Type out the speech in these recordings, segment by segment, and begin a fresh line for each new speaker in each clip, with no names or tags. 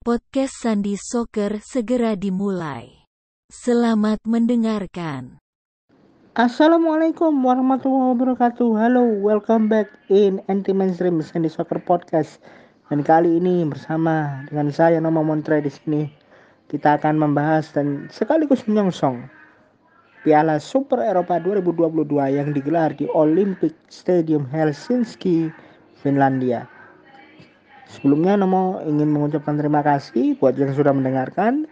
Podcast Sandi Soccer segera dimulai. Selamat mendengarkan.
Assalamualaikum warahmatullahi wabarakatuh. Halo, welcome back in Anti Mainstream Sandi Soccer Podcast. Dan kali ini bersama dengan saya Noma Montre di sini kita akan membahas dan sekaligus menyongsong Piala Super Eropa 2022 yang digelar di Olympic Stadium Helsinki, Finlandia. Sebelumnya Nomo ingin mengucapkan terima kasih buat yang sudah mendengarkan.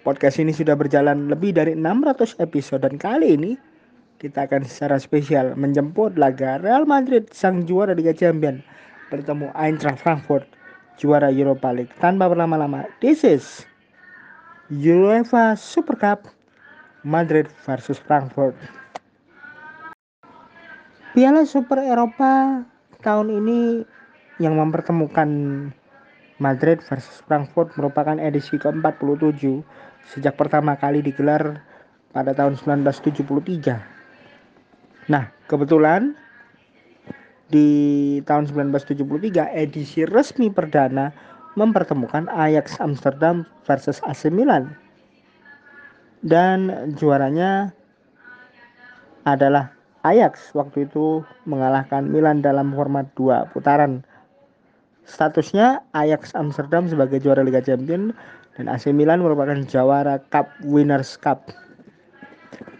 Podcast ini sudah berjalan lebih dari 600 episode dan kali ini kita akan secara spesial menjemput laga Real Madrid sang juara Liga Champions bertemu Eintracht Frankfurt juara Europa League. Tanpa berlama-lama, this is UEFA Super Cup Madrid versus Frankfurt. Piala Super Eropa tahun ini yang mempertemukan Madrid versus Frankfurt merupakan edisi ke-47 sejak pertama kali digelar pada tahun 1973. Nah, kebetulan di tahun 1973 edisi resmi perdana mempertemukan Ajax Amsterdam versus AC Milan. Dan juaranya adalah Ajax waktu itu mengalahkan Milan dalam format dua putaran Statusnya Ajax Amsterdam sebagai juara Liga Champions dan AC Milan merupakan jawara Cup Winners Cup.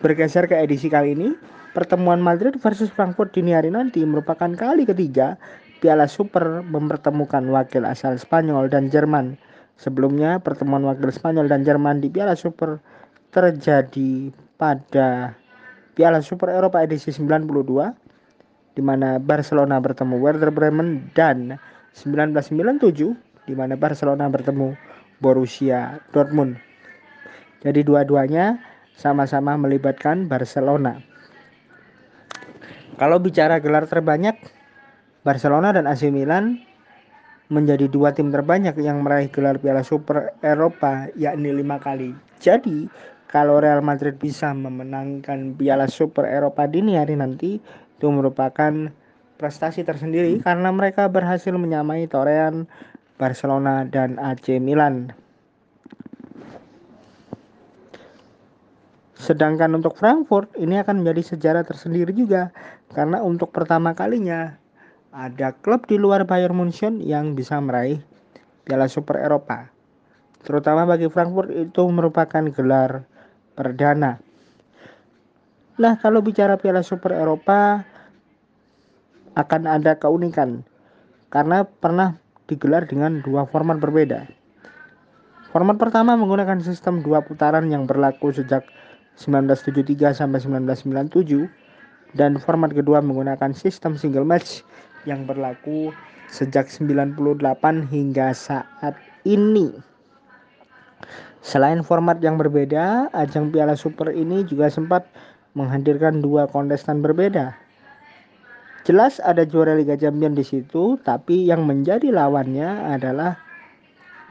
Bergeser ke edisi kali ini, pertemuan Madrid versus Frankfurt dini hari nanti merupakan kali ketiga Piala Super mempertemukan wakil asal Spanyol dan Jerman. Sebelumnya, pertemuan wakil Spanyol dan Jerman di Piala Super terjadi pada Piala Super Eropa edisi 92 di mana Barcelona bertemu Werder Bremen dan 1997 di mana Barcelona bertemu Borussia Dortmund. Jadi dua-duanya sama-sama melibatkan Barcelona. Kalau bicara gelar terbanyak, Barcelona dan AC Milan menjadi dua tim terbanyak yang meraih gelar Piala Super Eropa yakni lima kali. Jadi kalau Real Madrid bisa memenangkan Piala Super Eropa dini hari nanti itu merupakan prestasi tersendiri karena mereka berhasil menyamai torean Barcelona dan AC Milan. Sedangkan untuk Frankfurt ini akan menjadi sejarah tersendiri juga karena untuk pertama kalinya ada klub di luar Bayern Munchen yang bisa meraih Piala Super Eropa. Terutama bagi Frankfurt itu merupakan gelar perdana. Nah, kalau bicara Piala Super Eropa, akan ada keunikan karena pernah digelar dengan dua format berbeda. Format pertama menggunakan sistem dua putaran yang berlaku sejak 1973 sampai 1997 dan format kedua menggunakan sistem single match yang berlaku sejak 98 hingga saat ini. Selain format yang berbeda, ajang Piala Super ini juga sempat menghadirkan dua kontestan berbeda, Jelas ada juara Liga Champions di situ, tapi yang menjadi lawannya adalah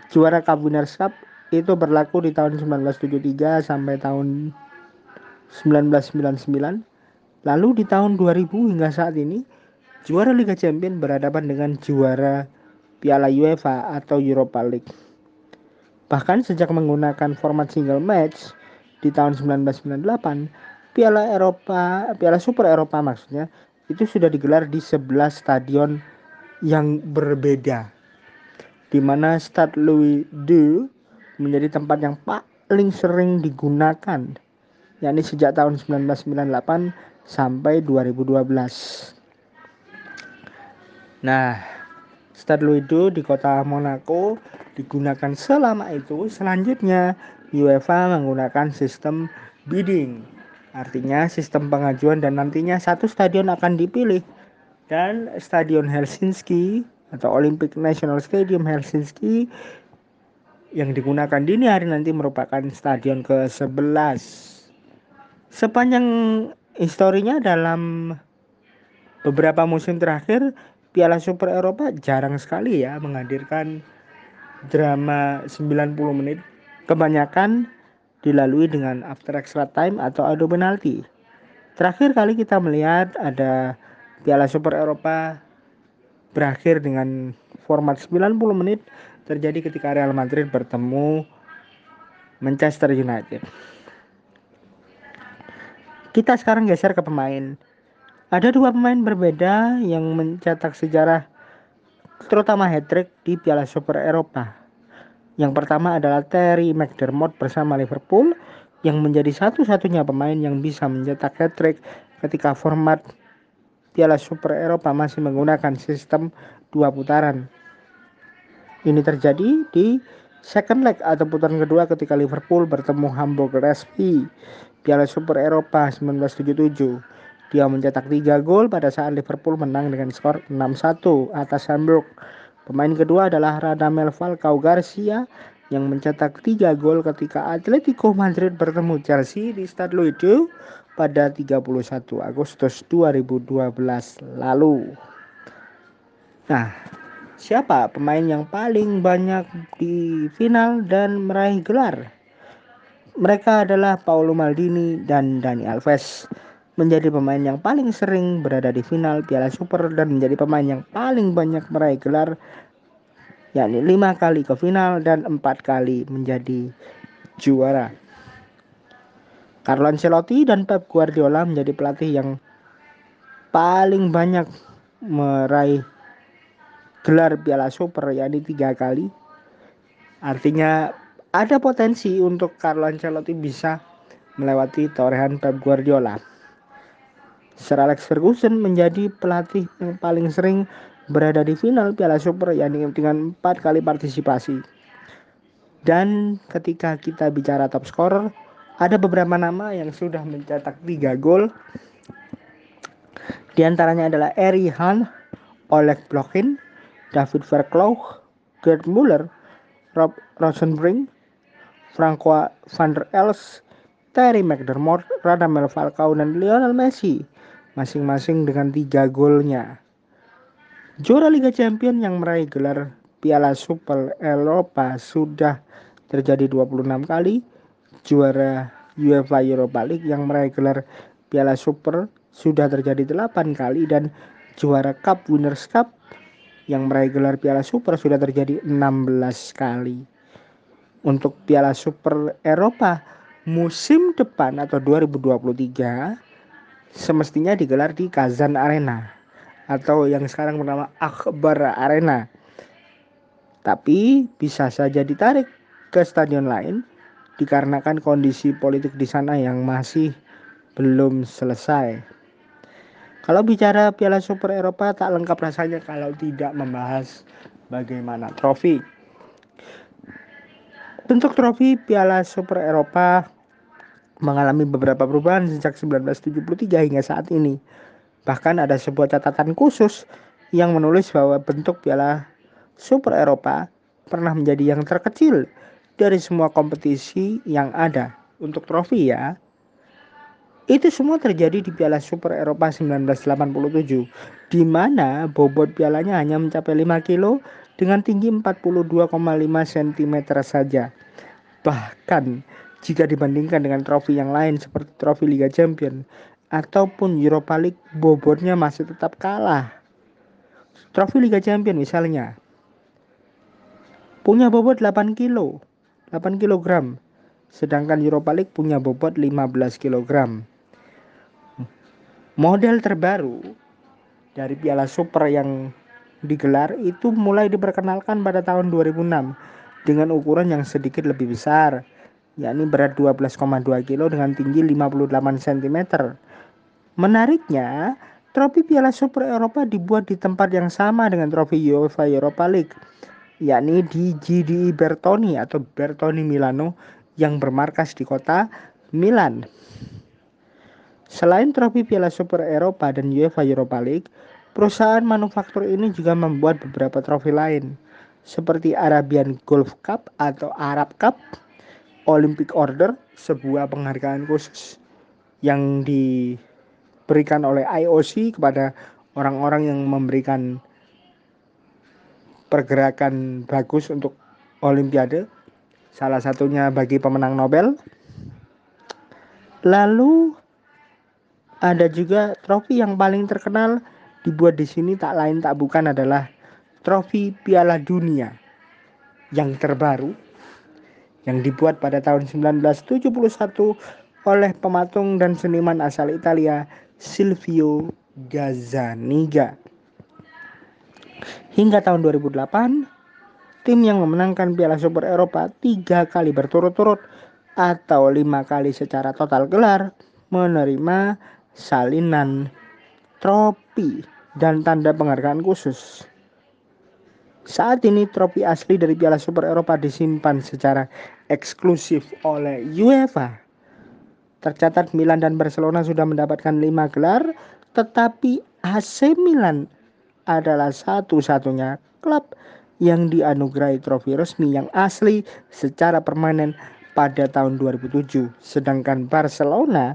juara Winners Cup itu berlaku di tahun 1973 sampai tahun 1999. Lalu di tahun 2000 hingga saat ini juara Liga Champions berhadapan dengan juara Piala UEFA atau Europa League. Bahkan sejak menggunakan format single match di tahun 1998, Piala Eropa, Piala Super Eropa maksudnya itu sudah digelar di 11 stadion yang berbeda di mana Stade Louis II menjadi tempat yang paling sering digunakan yakni sejak tahun 1998 sampai 2012. Nah, Stade Louis II di kota Monaco digunakan selama itu. Selanjutnya, UEFA menggunakan sistem bidding Artinya sistem pengajuan dan nantinya satu stadion akan dipilih dan Stadion Helsinki atau Olympic National Stadium Helsinki yang digunakan dini hari nanti merupakan stadion ke-11. Sepanjang historinya dalam beberapa musim terakhir Piala Super Eropa jarang sekali ya menghadirkan drama 90 menit. Kebanyakan dilalui dengan after extra time atau adu penalti. Terakhir kali kita melihat ada Piala Super Eropa berakhir dengan format 90 menit terjadi ketika Real Madrid bertemu Manchester United. Kita sekarang geser ke pemain. Ada dua pemain berbeda yang mencetak sejarah terutama hat-trick di Piala Super Eropa. Yang pertama adalah Terry McDermott bersama Liverpool yang menjadi satu-satunya pemain yang bisa mencetak hat-trick ketika format Piala Super Eropa masih menggunakan sistem dua putaran. Ini terjadi di second leg atau putaran kedua ketika Liverpool bertemu Hamburg Respi Piala Super Eropa 1977. Dia mencetak 3 gol pada saat Liverpool menang dengan skor 6-1 atas Hamburg. Pemain kedua adalah Radamel Falcao Garcia yang mencetak 3 gol ketika Atletico Madrid bertemu Chelsea di Stade Louis pada 31 Agustus 2012 lalu. Nah, siapa pemain yang paling banyak di final dan meraih gelar? Mereka adalah Paulo Maldini dan Dani Alves. Menjadi pemain yang paling sering berada di final Piala Super dan menjadi pemain yang paling banyak meraih gelar yakni lima kali ke final dan empat kali menjadi juara. Carlo Ancelotti dan Pep Guardiola menjadi pelatih yang paling banyak meraih gelar Piala Super yakni tiga kali. Artinya ada potensi untuk Carlo Ancelotti bisa melewati torehan Pep Guardiola. Sir Alex Ferguson menjadi pelatih yang paling sering berada di final Piala Super yakni dengan empat kali partisipasi. Dan ketika kita bicara top scorer, ada beberapa nama yang sudah mencetak tiga gol. Di antaranya adalah Eri Han, Oleg Blokhin, David Verkloog, Gerd Muller, Rob Rosenbrink, Franco van der Els, Terry McDermott, Radamel Falcao, dan Lionel Messi, masing-masing dengan tiga golnya. Juara Liga Champion yang meraih gelar Piala Super Eropa sudah terjadi 26 kali. Juara UEFA Europa League yang meraih gelar Piala Super sudah terjadi 8 kali dan juara Cup Winners Cup yang meraih gelar Piala Super sudah terjadi 16 kali. Untuk Piala Super Eropa musim depan atau 2023 semestinya digelar di Kazan Arena atau yang sekarang bernama Akbar Arena. Tapi bisa saja ditarik ke stadion lain dikarenakan kondisi politik di sana yang masih belum selesai. Kalau bicara Piala Super Eropa tak lengkap rasanya kalau tidak membahas bagaimana trofi. Bentuk trofi Piala Super Eropa mengalami beberapa perubahan sejak 1973 hingga saat ini. Bahkan ada sebuah catatan khusus yang menulis bahwa bentuk Piala Super Eropa pernah menjadi yang terkecil dari semua kompetisi yang ada untuk trofi ya. Itu semua terjadi di Piala Super Eropa 1987 di mana bobot pialanya hanya mencapai 5 kilo dengan tinggi 42,5 cm saja. Bahkan jika dibandingkan dengan trofi yang lain seperti trofi Liga Champion ataupun Europa League bobotnya masih tetap kalah. Trofi Liga Champion misalnya punya bobot 8 kilo, 8 kg. Sedangkan Europa League punya bobot 15 kg. Model terbaru dari Piala Super yang digelar itu mulai diperkenalkan pada tahun 2006 dengan ukuran yang sedikit lebih besar, yakni berat 12,2 kg dengan tinggi 58 cm Menariknya, trofi Piala Super Eropa dibuat di tempat yang sama dengan trofi UEFA Europa League, yakni di GDI Bertoni atau Bertoni Milano yang bermarkas di kota Milan. Selain trofi Piala Super Eropa dan UEFA Europa League, perusahaan manufaktur ini juga membuat beberapa trofi lain, seperti Arabian Golf Cup atau Arab Cup, Olympic Order, sebuah penghargaan khusus yang di diberikan oleh IOC kepada orang-orang yang memberikan pergerakan bagus untuk Olimpiade. Salah satunya bagi pemenang Nobel. Lalu ada juga trofi yang paling terkenal dibuat di sini tak lain tak bukan adalah trofi Piala Dunia. yang terbaru yang dibuat pada tahun 1971 oleh pematung dan seniman asal Italia Silvio Gazzaniga. Hingga tahun 2008, tim yang memenangkan Piala Super Eropa tiga kali berturut-turut atau lima kali secara total gelar menerima salinan trofi dan tanda penghargaan khusus. Saat ini trofi asli dari Piala Super Eropa disimpan secara eksklusif oleh UEFA. Tercatat Milan dan Barcelona sudah mendapatkan 5 gelar, tetapi AC Milan adalah satu-satunya klub yang dianugerahi trofi resmi yang asli secara permanen pada tahun 2007. Sedangkan Barcelona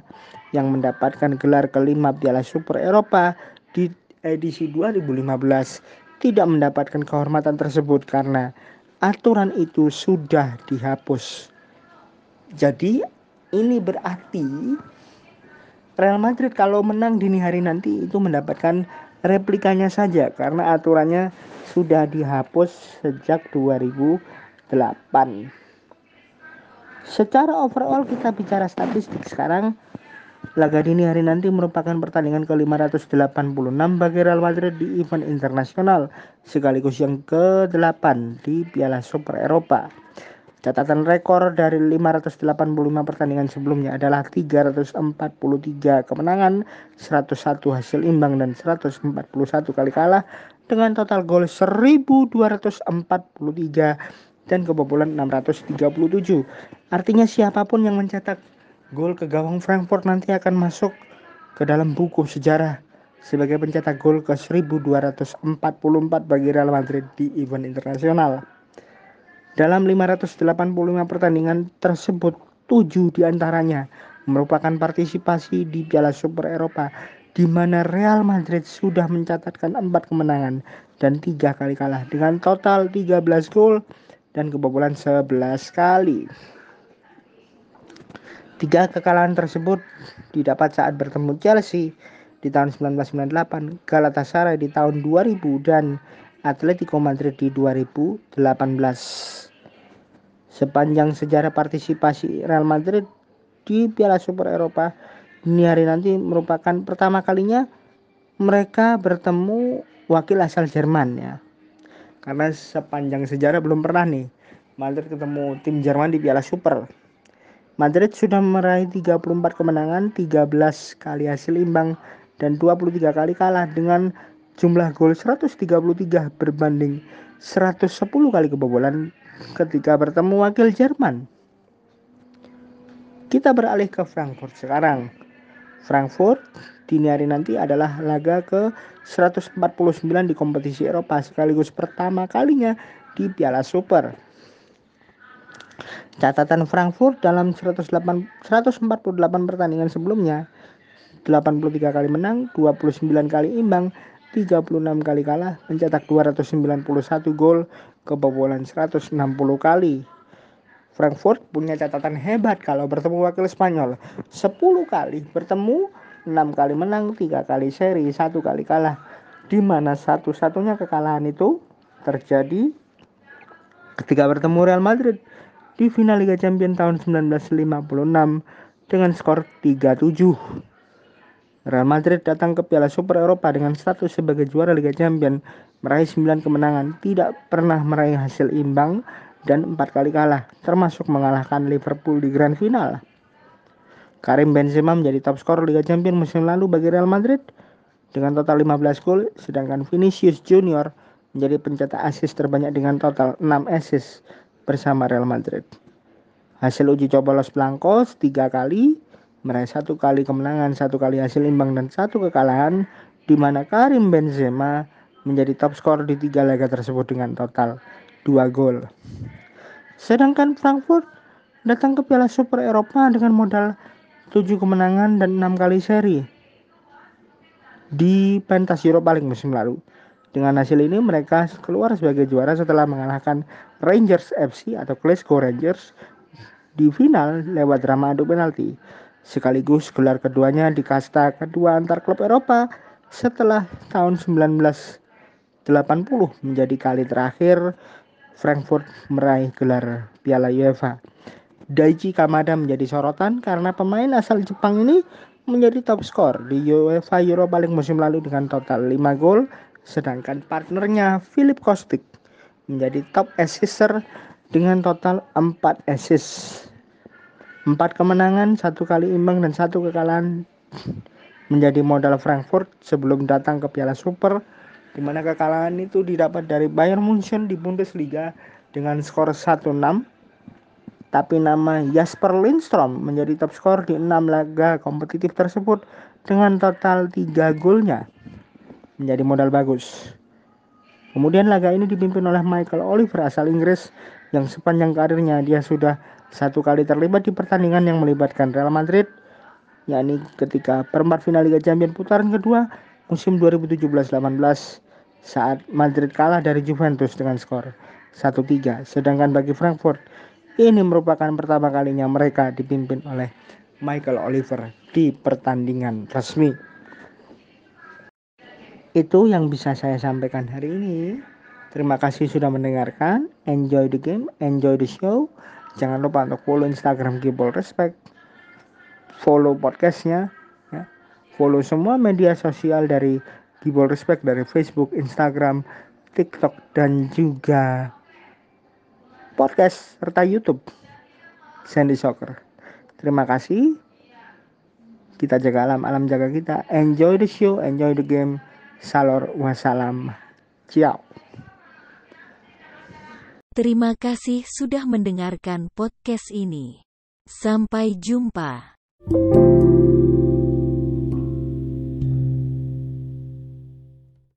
yang mendapatkan gelar kelima Piala Super Eropa di edisi 2015 tidak mendapatkan kehormatan tersebut karena aturan itu sudah dihapus. Jadi ini berarti Real Madrid kalau menang dini hari nanti itu mendapatkan replikanya saja karena aturannya sudah dihapus sejak 2008. Secara overall kita bicara statistik sekarang Laga dini hari nanti merupakan pertandingan ke-586 bagi Real Madrid di event internasional sekaligus yang ke-8 di Piala Super Eropa. Catatan rekor dari 585 pertandingan sebelumnya adalah 343 kemenangan, 101 hasil imbang dan 141 kali kalah dengan total gol 1243 dan kebobolan 637. Artinya siapa pun yang mencetak Gol ke gawang Frankfurt nanti akan masuk ke dalam buku sejarah sebagai pencetak gol ke 1244 bagi Real Madrid di event internasional. Dalam 585 pertandingan tersebut, 7 di antaranya merupakan partisipasi di Piala Super Eropa di mana Real Madrid sudah mencatatkan 4 kemenangan dan 3 kali kalah dengan total 13 gol dan kebobolan 11 kali. Tiga kekalahan tersebut didapat saat bertemu Chelsea di tahun 1998, Galatasaray di tahun 2000 dan Atletico Madrid di 2018. Sepanjang sejarah partisipasi Real Madrid di Piala Super Eropa ini hari nanti merupakan pertama kalinya mereka bertemu wakil asal Jerman ya. Karena sepanjang sejarah belum pernah nih Madrid ketemu tim Jerman di Piala Super Madrid sudah meraih 34 kemenangan, 13 kali hasil imbang, dan 23 kali kalah dengan jumlah gol 133 berbanding 110 kali kebobolan ketika bertemu wakil Jerman. Kita beralih ke Frankfurt sekarang. Frankfurt dini hari nanti adalah laga ke 149 di kompetisi Eropa sekaligus pertama kalinya di Piala Super. Catatan Frankfurt dalam 108, 148 pertandingan sebelumnya 83 kali menang, 29 kali imbang, 36 kali kalah, mencetak 291 gol, kebobolan 160 kali. Frankfurt punya catatan hebat kalau bertemu wakil Spanyol. 10 kali bertemu, 6 kali menang, 3 kali seri, 1 kali kalah. Di mana satu-satunya kekalahan itu terjadi ketika bertemu Real Madrid di final Liga Champions tahun 1956 dengan skor 3-7. Real Madrid datang ke Piala Super Eropa dengan status sebagai juara Liga Champions, meraih 9 kemenangan, tidak pernah meraih hasil imbang dan 4 kali kalah, termasuk mengalahkan Liverpool di Grand Final. Karim Benzema menjadi top skor Liga Champions musim lalu bagi Real Madrid dengan total 15 gol, sedangkan Vinicius Junior menjadi pencetak assist terbanyak dengan total 6 assist bersama Real Madrid. Hasil uji coba Los Blancos tiga kali, meraih satu kali kemenangan, satu kali hasil imbang dan satu kekalahan, di mana Karim Benzema menjadi top skor di tiga laga tersebut dengan total dua gol. Sedangkan Frankfurt datang ke Piala Super Eropa dengan modal tujuh kemenangan dan enam kali seri di pentas Europa League musim lalu. Dengan hasil ini mereka keluar sebagai juara setelah mengalahkan Rangers FC atau Glasgow Rangers di final lewat drama adu penalti. Sekaligus gelar keduanya di kasta kedua antar klub Eropa setelah tahun 1980 menjadi kali terakhir Frankfurt meraih gelar Piala UEFA. Daichi Kamada menjadi sorotan karena pemain asal Jepang ini menjadi top skor di UEFA Europa League musim lalu dengan total 5 gol, sedangkan partnernya Philip Kostic menjadi top assister dengan total 4 assist. 4 kemenangan, satu kali imbang dan satu kekalahan menjadi modal Frankfurt sebelum datang ke Piala Super di mana kekalahan itu didapat dari Bayern Munchen di Bundesliga dengan skor 1-6 tapi nama Jasper Lindstrom menjadi top skor di 6 laga kompetitif tersebut dengan total 3 golnya menjadi modal bagus kemudian laga ini dipimpin oleh Michael Oliver asal Inggris yang sepanjang karirnya dia sudah satu kali terlibat di pertandingan yang melibatkan Real Madrid yakni ketika perempat final Liga Champions putaran kedua musim 2017-18 saat Madrid kalah dari Juventus dengan skor 1-3. Sedangkan bagi Frankfurt, ini merupakan pertama kalinya mereka dipimpin oleh Michael Oliver di pertandingan resmi. Itu yang bisa saya sampaikan hari ini. Terima kasih sudah mendengarkan. Enjoy the game, enjoy the show. Jangan lupa untuk follow Instagram Gibol Respect. Follow podcastnya follow semua media sosial dari Gibol Respect dari Facebook, Instagram, TikTok dan juga podcast serta YouTube Sandy Soccer. Terima kasih. Kita jaga alam, alam jaga kita. Enjoy the show, enjoy the game. Salor wassalam. Ciao.
Terima kasih sudah mendengarkan podcast ini. Sampai jumpa.